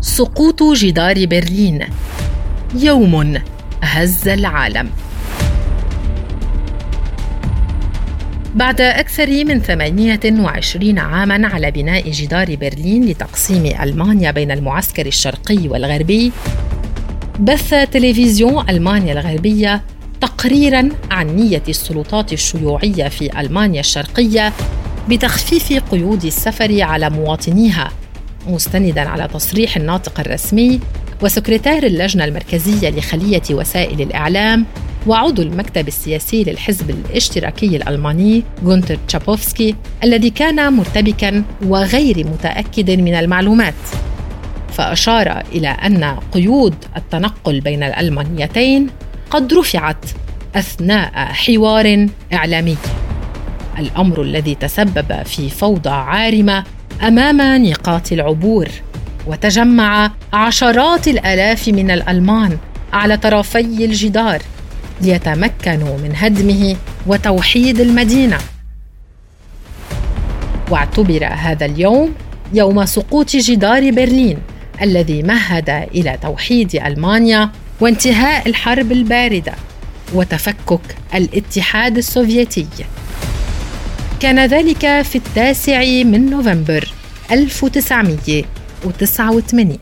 سقوط جدار برلين. يوم هز العالم. بعد أكثر من 28 عاماً على بناء جدار برلين لتقسيم ألمانيا بين المعسكر الشرقي والغربي بث تلفزيون ألمانيا الغربية تقريرا عن نية السلطات الشيوعية في ألمانيا الشرقية بتخفيف قيود السفر على مواطنيها. مستندا على تصريح الناطق الرسمي وسكرتير اللجنة المركزية لخلية وسائل الإعلام وعضو المكتب السياسي للحزب الاشتراكي الألماني غونتر تشابوفسكي الذي كان مرتبكا وغير متأكد من المعلومات. فأشار إلى أن قيود التنقل بين الألمانيتين قد رفعت أثناء حوار إعلامي. الأمر الذي تسبب في فوضى عارمة أمام نقاط العبور وتجمع عشرات الألاف من الألمان على طرفي الجدار ليتمكنوا من هدمه وتوحيد المدينة. واعتبر هذا اليوم يوم سقوط جدار برلين الذي مهد إلى توحيد ألمانيا وانتهاء الحرب الباردة وتفكك الاتحاد السوفيتي. كان ذلك في التاسع من نوفمبر 1989